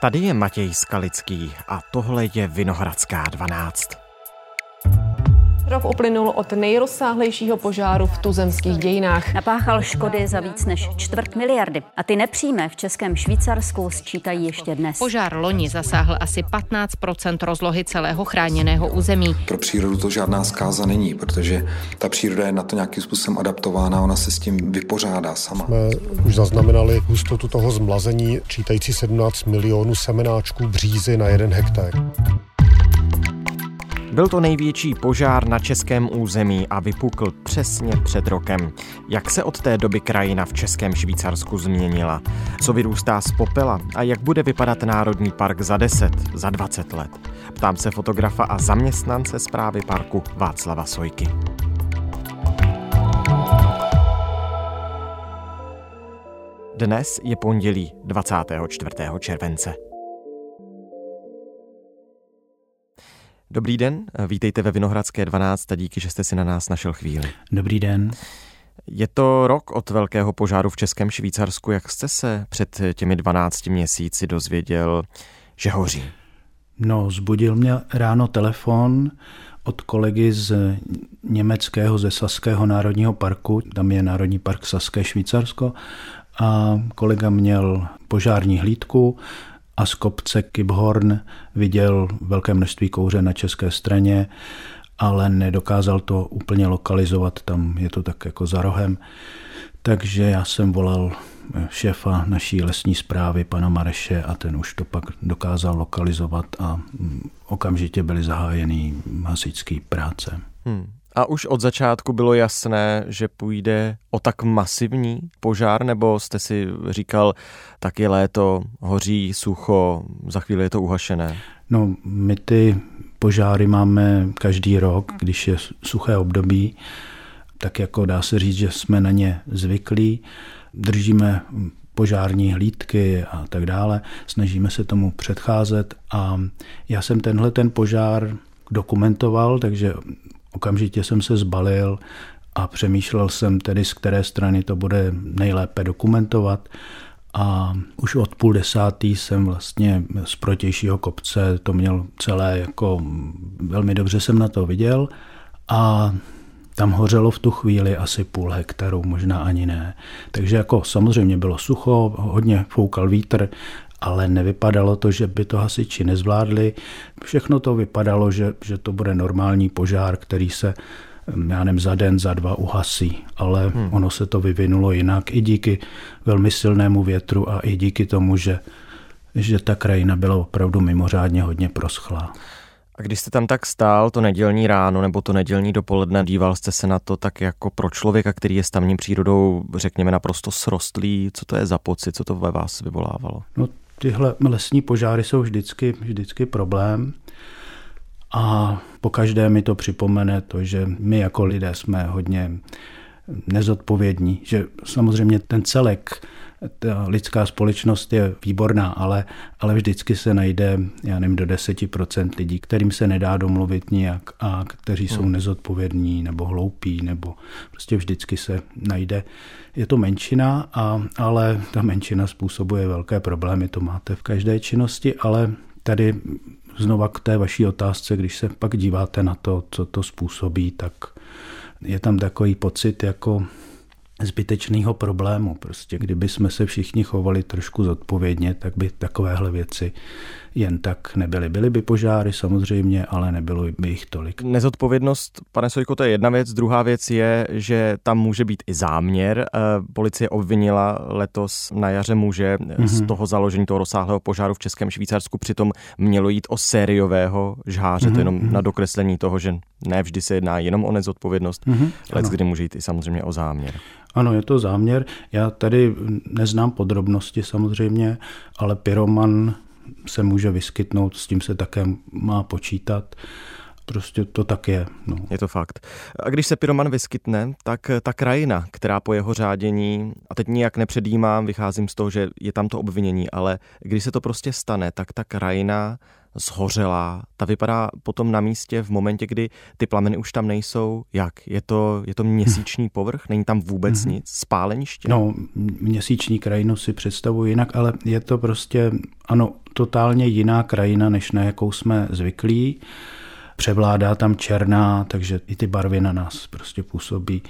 Tady je Matěj Skalický a tohle je Vinohradská 12. Rok uplynul od nejrozsáhlejšího požáru v tuzemských dějinách. Napáchal škody za víc než čtvrt miliardy. A ty nepřímé v Českém Švýcarsku sčítají ještě dnes. Požár loni zasáhl asi 15% rozlohy celého chráněného území. Pro přírodu to žádná zkáza není, protože ta příroda je na to nějakým způsobem adaptována, ona se s tím vypořádá sama. Jsme už zaznamenali hustotu toho zmlazení, čítající 17 milionů semenáčků břízy na jeden hektar. Byl to největší požár na českém území a vypukl přesně před rokem. Jak se od té doby krajina v Českém Švýcarsku změnila? Co vyrůstá z popela a jak bude vypadat Národní park za 10, za 20 let? Ptám se fotografa a zaměstnance zprávy parku Václava Sojky. Dnes je pondělí 24. července. Dobrý den, vítejte ve Vinohradské 12 a díky, že jste si na nás našel chvíli. Dobrý den. Je to rok od velkého požáru v Českém Švýcarsku. Jak jste se před těmi 12 měsíci dozvěděl, že hoří? No, zbudil mě ráno telefon od kolegy z německého, ze Saského národního parku, tam je Národní park Saské Švýcarsko, a kolega měl požární hlídku, a z kopce Kibhorn viděl velké množství kouře na české straně, ale nedokázal to úplně lokalizovat, tam je to tak jako za rohem. Takže já jsem volal šéfa naší lesní zprávy, pana Mareše, a ten už to pak dokázal lokalizovat a okamžitě byly zahájeny hasičské práce. Hmm. A už od začátku bylo jasné, že půjde o tak masivní požár, nebo jste si říkal, tak je léto, hoří, sucho, za chvíli je to uhašené? No, my ty požáry máme každý rok, když je suché období, tak jako dá se říct, že jsme na ně zvyklí, držíme požární hlídky a tak dále, snažíme se tomu předcházet a já jsem tenhle ten požár dokumentoval, takže Okamžitě jsem se zbalil a přemýšlel jsem tedy, z které strany to bude nejlépe dokumentovat. A už od půl desátý jsem vlastně z protějšího kopce to měl celé jako velmi dobře jsem na to viděl a tam hořelo v tu chvíli asi půl hektaru, možná ani ne. Takže jako samozřejmě bylo sucho, hodně foukal vítr, ale nevypadalo to, že by to hasiči nezvládli. Všechno to vypadalo, že, že to bude normální požár, který se já nevím, za den, za dva uhasí, ale hmm. ono se to vyvinulo jinak i díky velmi silnému větru a i díky tomu, že, že ta krajina byla opravdu mimořádně hodně proschlá. A když jste tam tak stál to nedělní ráno nebo to nedělní dopoledne, díval jste se na to tak jako pro člověka, který je s tamní přírodou, řekněme, naprosto srostlý, co to je za pocit, co to ve vás vyvolávalo? No tyhle lesní požáry jsou vždycky, vždycky problém. A po každé mi to připomene to, že my jako lidé jsme hodně nezodpovědní, že samozřejmě ten celek, ta lidská společnost je výborná, ale, ale vždycky se najde, já nevím, do 10% lidí, kterým se nedá domluvit nijak a kteří jsou hmm. nezodpovědní nebo hloupí, nebo prostě vždycky se najde. Je to menšina, a, ale ta menšina způsobuje velké problémy, to máte v každé činnosti, ale tady znova k té vaší otázce, když se pak díváte na to, co to způsobí, tak je tam takový pocit jako zbytečného problému. Prostě kdyby jsme se všichni chovali trošku zodpovědně, tak by takovéhle věci jen tak nebyly. Byly by požáry samozřejmě, ale nebylo by jich tolik. Nezodpovědnost, pane Sojko, to je jedna věc. Druhá věc je, že tam může být i záměr. Eh, policie obvinila letos na jaře muže mm-hmm. z toho založení toho rozsáhlého požáru v Českém Švýcarsku. Přitom mělo jít o sériového žháře. Mm-hmm. To je jenom mhm. na dokreslení toho, že ne vždy se jedná jenom o nezodpovědnost, mm-hmm. ale kdy může jít i samozřejmě o záměr. Ano, je to záměr. Já tady neznám podrobnosti samozřejmě, ale pyroman se může vyskytnout, s tím se také má počítat. prostě to tak je. No. Je to fakt. A když se pyroman vyskytne, tak ta krajina, která po jeho řádění, a teď nijak nepředjímám, vycházím z toho, že je tam to obvinění, ale když se to prostě stane, tak ta krajina zhořelá, ta vypadá potom na místě v momentě, kdy ty plameny už tam nejsou. Jak? Je to, je to měsíční povrch? Není tam vůbec mm-hmm. nic? Spáleniště? No, měsíční krajinu si představuji jinak, ale je to prostě, ano, totálně jiná krajina, než na jakou jsme zvyklí. Převládá tam černá, takže i ty barvy na nás prostě působí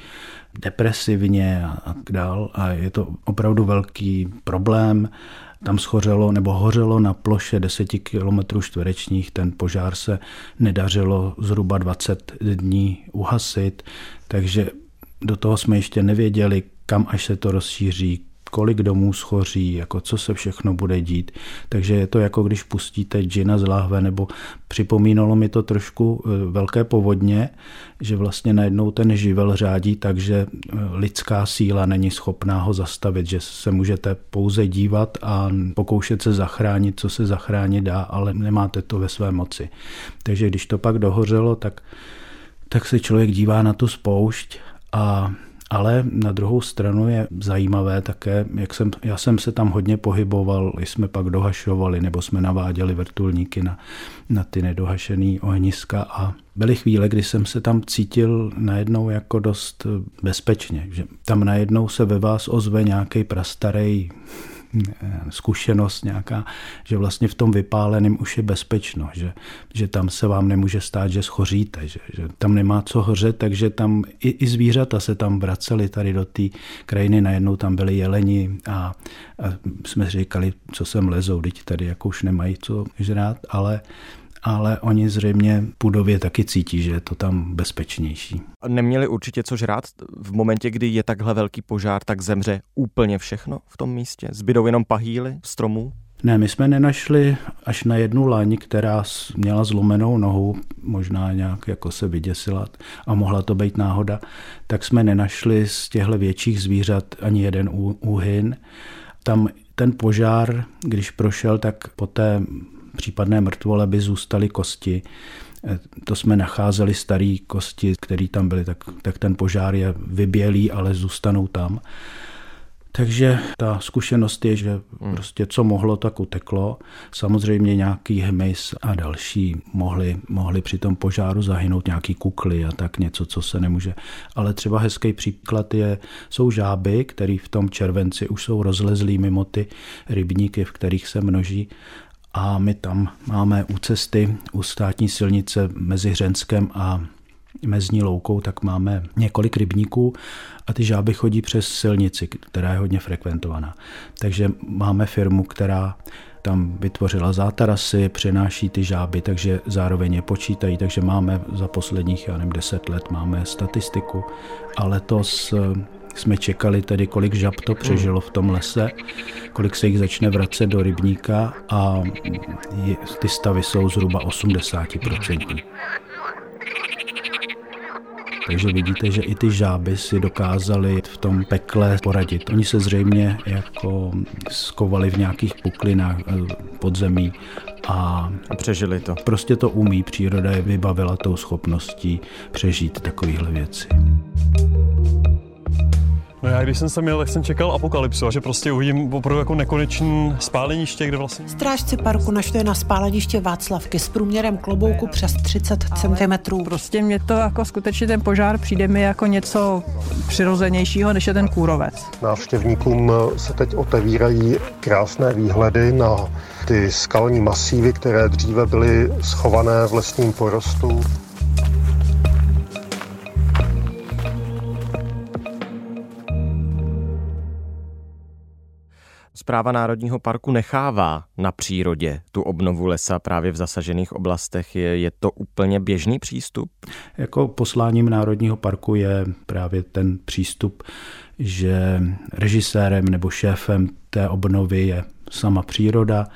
depresivně a, a tak dál. A je to opravdu velký problém tam schořelo nebo hořelo na ploše 10 km čtverečních. Ten požár se nedařilo zhruba 20 dní uhasit, takže do toho jsme ještě nevěděli, kam až se to rozšíří, kolik domů schoří, jako co se všechno bude dít. Takže je to jako když pustíte džina z láhve, nebo připomínalo mi to trošku e, velké povodně, že vlastně najednou ten živel řádí tak, že e, lidská síla není schopná ho zastavit, že se můžete pouze dívat a pokoušet se zachránit, co se zachránit dá, ale nemáte to ve své moci. Takže když to pak dohořelo, tak, tak se člověk dívá na tu spoušť a ale na druhou stranu je zajímavé také, jak jsem, já jsem se tam hodně pohyboval, jsme pak dohašovali nebo jsme naváděli vrtulníky na, na ty nedohašený ohniska a byly chvíle, kdy jsem se tam cítil najednou jako dost bezpečně, že tam najednou se ve vás ozve nějaký prastarej zkušenost nějaká, že vlastně v tom vypáleném už je bezpečno, že, že tam se vám nemůže stát, že schoříte, že, že tam nemá co hořet, takže tam i, i zvířata se tam vraceli tady do té krajiny, najednou tam byli jeleni a, a jsme říkali, co sem lezou, teď tady jako už nemají co žrát, ale ale oni zřejmě půdově taky cítí, že je to tam bezpečnější. Neměli určitě co žrát? V momentě, kdy je takhle velký požár, tak zemře úplně všechno v tom místě? Zbydou jenom pahýly stromů? Ne, my jsme nenašli až na jednu laň, která měla zlomenou nohu, možná nějak jako se vyděsila a mohla to být náhoda, tak jsme nenašli z těchto větších zvířat ani jeden úhyn. Tam ten požár, když prošel, tak po té případné mrtvole by zůstaly kosti. E, to jsme nacházeli staré kosti, které tam byly, tak, tak ten požár je vybělý, ale zůstanou tam. Takže ta zkušenost je, že hmm. prostě co mohlo, tak uteklo. Samozřejmě nějaký hmyz a další mohli, mohli při tom požáru zahynout nějaký kukly a tak něco, co se nemůže. Ale třeba hezký příklad je, jsou žáby, které v tom červenci už jsou rozlezlý mimo ty rybníky, v kterých se množí a my tam máme u cesty, u státní silnice mezi Hřenskem a mezní loukou, tak máme několik rybníků a ty žáby chodí přes silnici, která je hodně frekventovaná. Takže máme firmu, která tam vytvořila zátarasy, přenáší ty žáby, takže zároveň je počítají, takže máme za posledních, já nevím, deset let máme statistiku a letos jsme čekali tedy, kolik žab to přežilo v tom lese, kolik se jich začne vracet do rybníka a je, ty stavy jsou zhruba 80%. Takže vidíte, že i ty žáby si dokázali v tom pekle poradit. Oni se zřejmě jako skovali v nějakých puklinách eh, podzemí a, a přežili to. Prostě to umí, příroda je vybavila tou schopností přežít takovéhle věci. No já když jsem se měl, tak jsem čekal apokalypsu a že prostě uvidím opravdu jako nekonečný spáleniště, kde vlastně... Strážci parku našli na spáleniště Václavky s průměrem klobouku přes 30 cm. Prostě mě to jako skutečně ten požár přijde mi jako něco přirozenějšího, než je ten kůrovec. Návštěvníkům se teď otevírají krásné výhledy na ty skalní masívy, které dříve byly schované v lesním porostu. Zpráva Národního parku nechává na přírodě tu obnovu lesa právě v zasažených oblastech. Je, je to úplně běžný přístup? Jako posláním Národního parku je právě ten přístup, že režisérem nebo šéfem té obnovy je sama příroda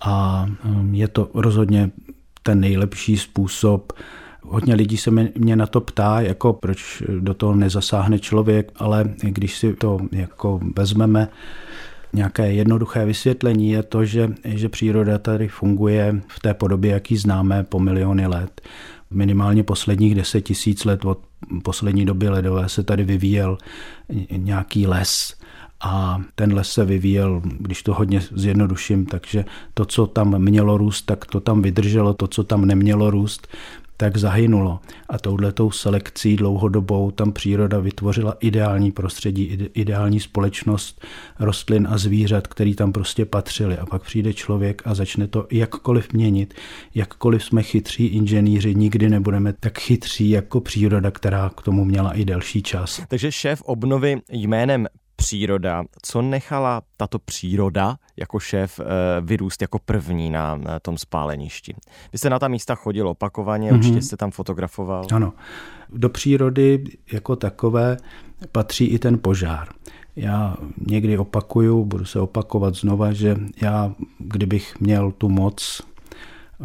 a um, je to rozhodně ten nejlepší způsob, Hodně lidí se mě na to ptá, jako proč do toho nezasáhne člověk, ale když si to jako vezmeme, Nějaké jednoduché vysvětlení je to, že, že příroda tady funguje v té podobě, jaký známe po miliony let. minimálně posledních deset tisíc let od poslední doby ledové se tady vyvíjel nějaký les a ten les se vyvíjel, když to hodně zjednoduším, takže to, co tam mělo růst, tak to tam vydrželo, to, co tam nemělo růst, tak zahynulo. A touhletou selekcí dlouhodobou tam příroda vytvořila ideální prostředí, ideální společnost rostlin a zvířat, který tam prostě patřili. A pak přijde člověk a začne to jakkoliv měnit. Jakkoliv jsme chytří inženýři, nikdy nebudeme tak chytří jako příroda, která k tomu měla i delší čas. Takže šéf obnovy jménem příroda. Co nechala tato příroda jako šéf eh, vyrůst jako první na tom spáleništi? Vy jste na ta místa chodil opakovaně, mm-hmm. určitě jste tam fotografoval. Ano. Do přírody jako takové patří i ten požár. Já někdy opakuju, budu se opakovat znova, že já, kdybych měl tu moc,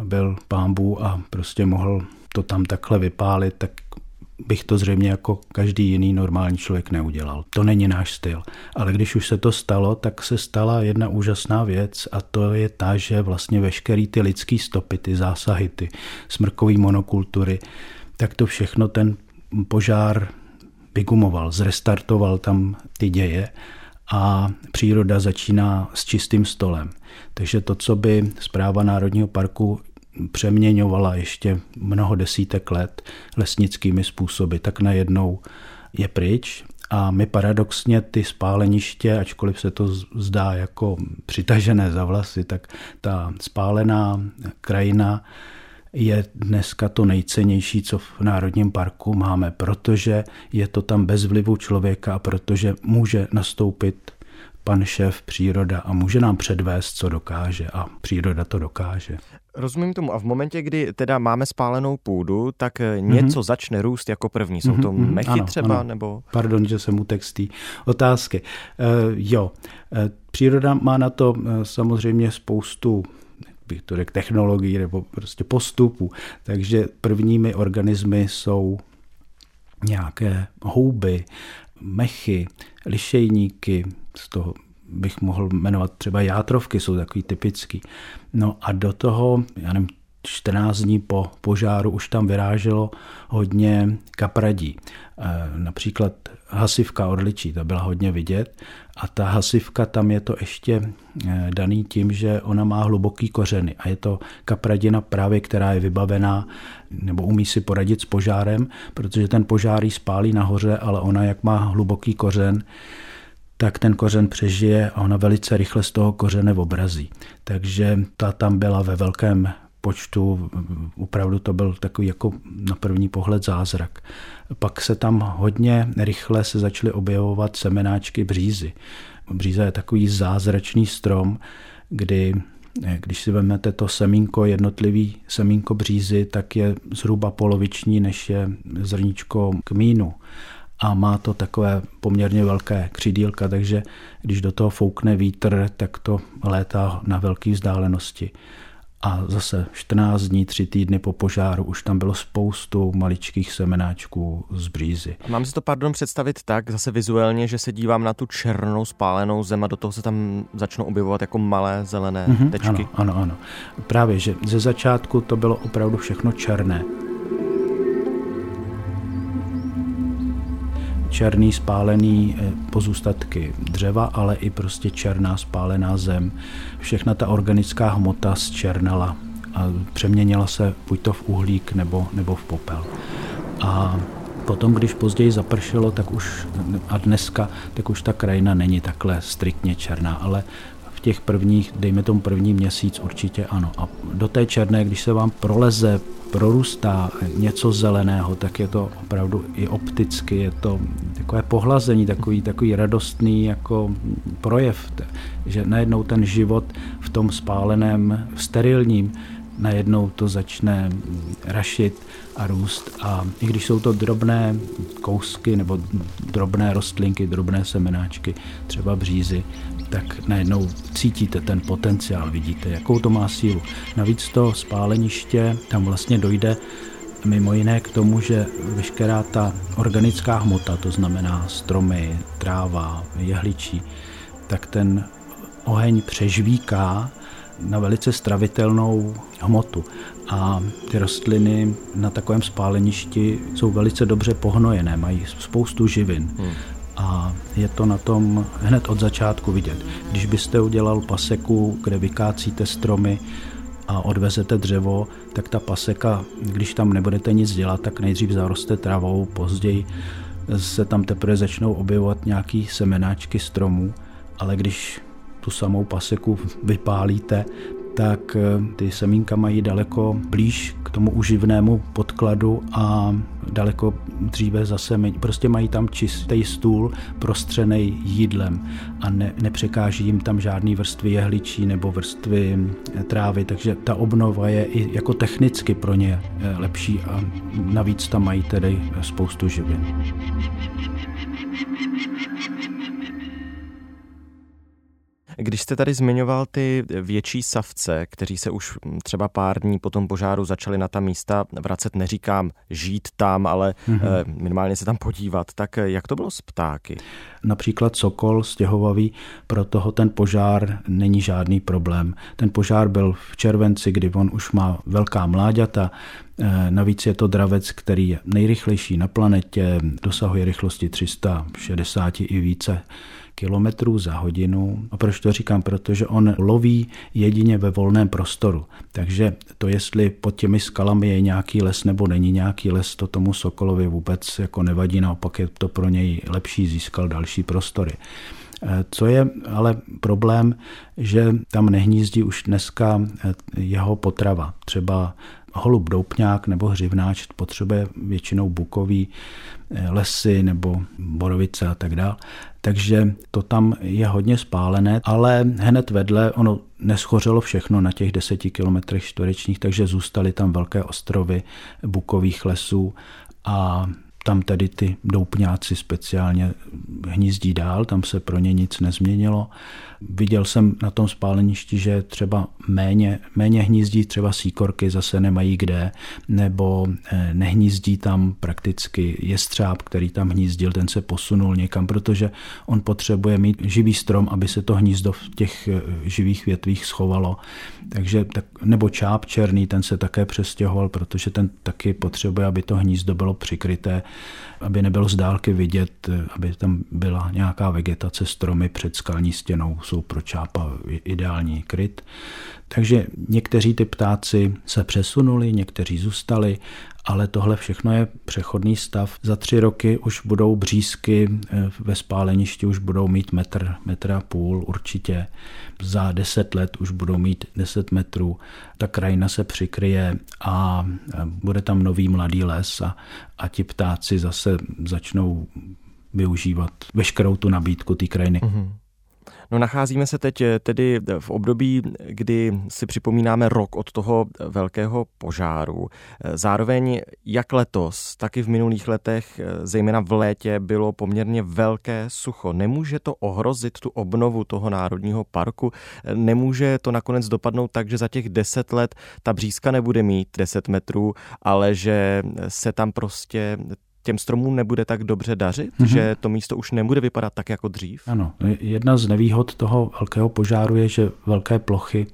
byl pámbu a prostě mohl to tam takhle vypálit, tak bych to zřejmě jako každý jiný normální člověk neudělal. To není náš styl. Ale když už se to stalo, tak se stala jedna úžasná věc a to je ta, že vlastně veškerý ty lidský stopy, ty zásahy, ty smrkový monokultury, tak to všechno ten požár vygumoval, zrestartoval tam ty děje a příroda začíná s čistým stolem. Takže to, co by zpráva Národního parku přeměňovala ještě mnoho desítek let lesnickými způsoby, tak najednou je pryč. A my paradoxně ty spáleniště, ačkoliv se to zdá jako přitažené za vlasy, tak ta spálená krajina je dneska to nejcennější, co v Národním parku máme, protože je to tam bez vlivu člověka a protože může nastoupit pan šéf příroda a může nám předvést, co dokáže a příroda to dokáže. Rozumím tomu. A v momentě, kdy teda máme spálenou půdu, tak mm-hmm. něco začne růst jako první. Jsou to mm-hmm. mechy ano, třeba? Ano. nebo? Pardon, že jsem u textý otázky. Uh, jo, uh, příroda má na to uh, samozřejmě spoustu bych to řekl, technologií nebo prostě postupů. Takže prvními organismy jsou nějaké houby, mechy, lišejníky, z toho bych mohl jmenovat třeba játrovky, jsou takový typický. No a do toho, já nevím, 14 dní po požáru už tam vyráželo hodně kapradí. E, například hasivka orličí, ta byla hodně vidět a ta hasivka tam je to ještě e, daný tím, že ona má hluboký kořeny a je to kapradina právě, která je vybavená nebo umí si poradit s požárem, protože ten požár jí spálí nahoře, ale ona jak má hluboký kořen, tak ten kořen přežije a ona velice rychle z toho kořene obrazí. Takže ta tam byla ve velkém počtu, opravdu to byl takový jako na první pohled zázrak. Pak se tam hodně rychle se začaly objevovat semenáčky břízy. Bříza je takový zázračný strom, kdy když si vezmete to semínko, jednotlivý semínko břízy, tak je zhruba poloviční, než je zrníčko kmínu a má to takové poměrně velké křidílka, takže když do toho foukne vítr, tak to létá na velké vzdálenosti. A zase 14 dní, 3 týdny po požáru už tam bylo spoustu maličkých semenáčků z břízy. Mám si to, pardon, představit tak, zase vizuálně, že se dívám na tu černou spálenou zem a do toho se tam začnou objevovat jako malé zelené mm-hmm, tečky. Ano, ano, ano. Právě, že ze začátku to bylo opravdu všechno černé. Černý spálený eh, pozůstatky dřeva, ale i prostě černá spálená zem. Všechna ta organická hmota zčernala a přeměnila se buď to v uhlík nebo, nebo v popel. A potom, když později zapršelo, tak už a dneska, tak už ta krajina není takhle striktně černá, ale těch prvních, dejme tomu první měsíc určitě ano. A do té černé, když se vám proleze prorůstá něco zeleného, tak je to opravdu i opticky, je to takové pohlazení, takový, takový radostný jako projev, že najednou ten život v tom spáleném, sterilním, najednou to začne rašit a růst. A i když jsou to drobné kousky nebo drobné rostlinky, drobné semenáčky, třeba břízy, tak najednou cítíte ten potenciál, vidíte, jakou to má sílu. Navíc to spáleniště, tam vlastně dojde mimo jiné k tomu, že veškerá ta organická hmota, to znamená stromy, tráva, jehličí, tak ten oheň přežvíká na velice stravitelnou hmotu. A ty rostliny na takovém spáleništi jsou velice dobře pohnojené, mají spoustu živin. Hmm. A je to na tom hned od začátku vidět. Když byste udělal paseku, kde vykácíte stromy a odvezete dřevo, tak ta paseka, když tam nebudete nic dělat, tak nejdřív zaroste travou, později se tam teprve začnou objevovat nějaký semenáčky stromů, ale když tu samou paseku vypálíte, tak eh, ty semínka mají daleko blíž k tomu uživnému podkladu a daleko dříve zase prostě mají tam čistý stůl prostřený jídlem a ne, nepřekáží jim tam žádný vrstvy jehličí nebo vrstvy eh, trávy, takže ta obnova je i jako technicky pro ně eh, lepší a navíc tam mají tedy spoustu živin. Když jste tady zmiňoval ty větší savce, kteří se už třeba pár dní po tom požáru začali na ta místa vracet, neříkám žít tam, ale mm-hmm. minimálně se tam podívat, tak jak to bylo s ptáky? Například sokol stěhovavý, pro toho ten požár není žádný problém. Ten požár byl v červenci, kdy on už má velká mláďata, eh, Navíc je to dravec, který je nejrychlejší na planetě, dosahuje rychlosti 360 i více kilometrů za hodinu. A proč to říkám? Protože on loví jedině ve volném prostoru. Takže to, jestli pod těmi skalami je nějaký les nebo není nějaký les, to tomu Sokolovi vůbec jako nevadí, naopak je to pro něj lepší, získal další prostory. Eh, co je ale problém, že tam nehnízdí už dneska eh, jeho potrava. Třeba holub doupňák nebo hřivnáč potřebuje většinou bukový eh, lesy nebo borovice a tak dále. Takže to tam je hodně spálené, ale hned vedle ono neschořelo všechno na těch deseti kilometrech čtverečních, takže zůstaly tam velké ostrovy bukových lesů a tam tedy ty doupňáci speciálně hnízdí dál, tam se pro ně nic nezměnilo. Viděl jsem na tom spáleništi, že třeba méně, méně hnízdí třeba síkorky, zase nemají kde, nebo eh, nehnízdí tam prakticky jestřáb, který tam hnízdil, ten se posunul někam, protože on potřebuje mít živý strom, aby se to hnízdo v těch eh, živých větvích schovalo. Takže, tak, nebo čáp černý, ten se také přestěhoval, protože ten taky potřebuje, aby to hnízdo bylo přikryté aby nebylo z dálky vidět, aby tam byla nějaká vegetace, stromy před skalní stěnou jsou pro čápa ideální kryt. Takže někteří ty ptáci se přesunuli, někteří zůstali, ale tohle všechno je přechodný stav. Za tři roky už budou břízky eh, ve spáleništi, už budou mít metr, metr a půl určitě. Za deset let už budou mít deset metrů. Ta krajina se přikryje a eh, bude tam nový mladý les a, a ti ptáci zase začnou využívat veškerou tu nabídku té krajiny. Mm-hmm. No nacházíme se teď eh, tedy v období, kdy si připomínáme rok od toho velkého požáru. Eh, zároveň jak letos, tak i v minulých letech, eh, zejména v létě, bylo poměrně velké sucho. Nemůže to ohrozit tu obnovu toho národního parku? Nemůže to nakonec dopadnout tak, že za těch deset let ta břízka nebude mít 10 metrů, ale že se tam prostě těm stromům nebude tak dobře dařit, mm-hmm. že to místo už nebude vypadat tak jako dřív? Ano, jedna z nevýhod toho velkého požáru je, že velké plochy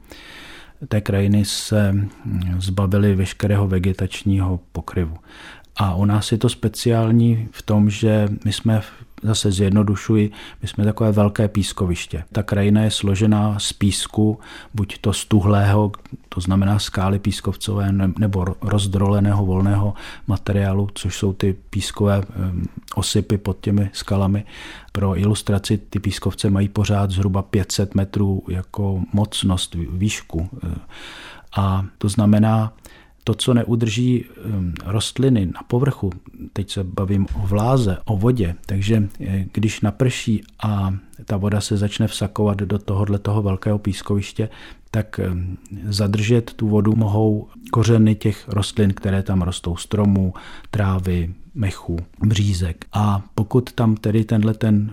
té krajiny se zbavily veškerého vegetačního pokryvu. A u nás je to speciální v tom, že my jsme zase zjednodušuji, my jsme takové velké pískoviště. Ta krajina je složená z písku, buď to stuhlého, to znamená skály pískovcové, nebo rozdroleného volného materiálu, což jsou ty pískové osypy pod těmi skalami. Pro ilustraci ty pískovce mají pořád zhruba 500 metrů jako mocnost, výšku. A to znamená, to, co neudrží rostliny na povrchu, teď se bavím o vláze, o vodě, takže eh, když naprší a ta voda se začne vsakovat do tohohle toho velkého pískoviště, tak zadržet tu vodu mohou kořeny těch rostlin, které tam rostou, stromů, trávy, mechu, břízek. A pokud tam tedy tenhle ten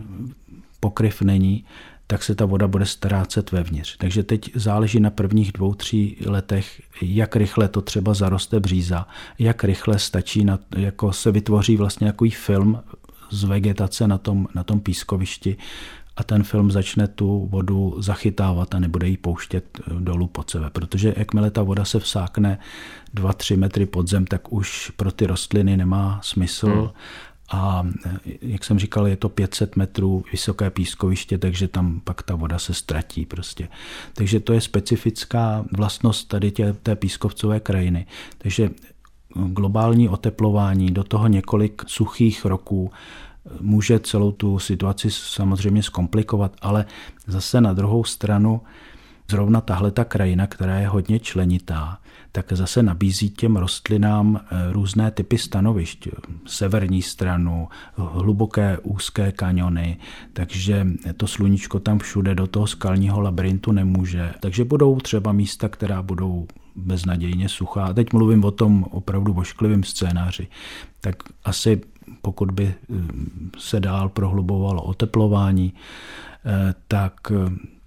pokryv není, tak se ta voda bude ztrácet vevnitř. Takže teď záleží na prvních dvou, tří letech, jak rychle to třeba zaroste bříza, jak rychle stačí, na, jako se vytvoří vlastně takový film z vegetace na tom, na tom pískovišti a ten film začne tu vodu zachytávat a nebude ji pouštět dolů pod sebe. Protože jakmile ta voda se vsákne 2-3 metry pod zem, tak už pro ty rostliny nemá smysl. Hmm. A jak jsem říkal, je to 500 metrů vysoké pískoviště, takže tam pak ta voda se ztratí prostě. Takže to je specifická vlastnost tady tě, té pískovcové krajiny. Takže globální oteplování, do toho několik suchých roků, může celou tu situaci samozřejmě zkomplikovat, ale zase na druhou stranu zrovna tahle ta krajina, která je hodně členitá, tak zase nabízí těm rostlinám eh, různé typy stanovišť. Severní stranu, hluboké úzké kaniony, takže to sluníčko tam všude do toho skalního labirintu nemůže. Takže budou třeba místa, která budou beznadějně suchá. Teď mluvím o tom opravdu vošklivém scénáři. Tak asi pokud by eh, se dál prohlubovalo oteplování, eh, tak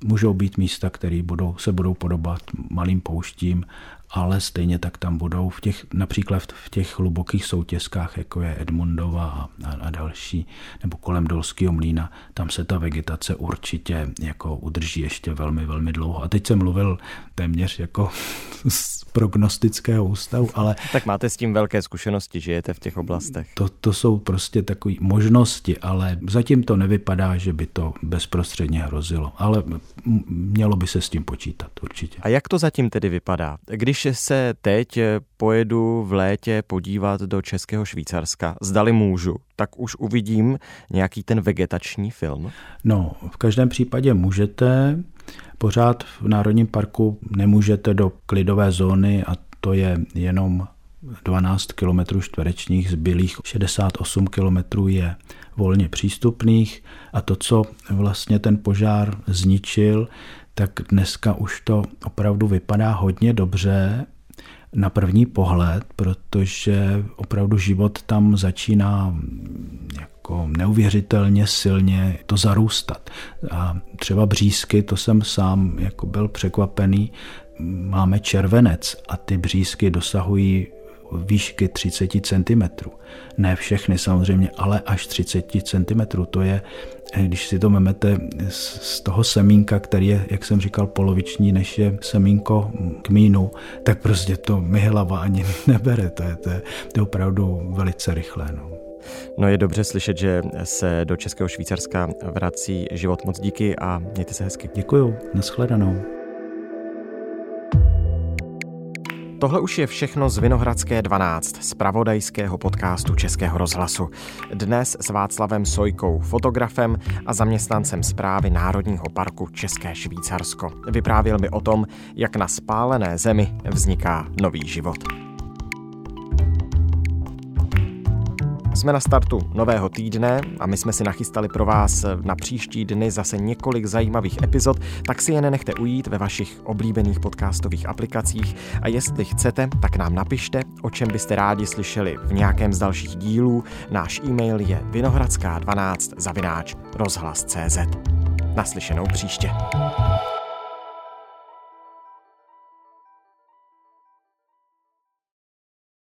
můžou být místa, které budou, se budou podobat malým pouštím ale stejně tak tam budou v těch, například v těch hlubokých soutězkách, jako je Edmundova a, a, další, nebo kolem Dolského mlína, tam se ta vegetace určitě jako udrží ještě velmi, velmi dlouho. A teď jsem mluvil téměř jako z prognostického ústavu, ale... Tak máte s tím velké zkušenosti, žijete v těch oblastech. To, to jsou prostě takové možnosti, ale zatím to nevypadá, že by to bezprostředně hrozilo, ale mělo by se s tím počítat určitě. A jak to zatím tedy vypadá? Když když se teď pojedu v létě podívat do Českého Švýcarska, zdali můžu, tak už uvidím nějaký ten vegetační film? No, v každém případě můžete. Pořád v Národním parku nemůžete do klidové zóny a to je jenom 12 km čtverečních, zbylých 68 km je volně přístupných a to, co vlastně ten požár zničil, tak dneska už to opravdu vypadá hodně dobře na první pohled, protože opravdu život tam začíná jako neuvěřitelně silně to zarůstat. A třeba břízky, to jsem sám jako byl překvapený, máme červenec a ty břízky dosahují výšky 30 cm. Ne všechny samozřejmě, ale až 30 cm. To je, když si to memete z toho semínka, který je, jak jsem říkal, poloviční, než je semínko kmínu, tak prostě to mi hlava ani nebere. To je, to je, to je opravdu velice rychlé. No. No je dobře slyšet, že se do Českého Švýcarska vrací život. Moc díky a mějte se hezky. Děkuju, nashledanou. Tohle už je všechno z Vinohradské 12, z pravodajského podcastu Českého rozhlasu. Dnes s Václavem Sojkou, fotografem a zaměstnancem zprávy Národního parku České Švýcarsko. Vyprávěl mi o tom, jak na spálené zemi vzniká nový život. Jsme na startu nového týdne a my jsme si nachystali pro vás na příští dny zase několik zajímavých epizod, tak si je nenechte ujít ve vašich oblíbených podcastových aplikacích a jestli chcete, tak nám napište, o čem byste rádi slyšeli v nějakém z dalších dílů. Náš e-mail je vinohradská12 zavináč rozhlas.cz. Naslyšenou příště.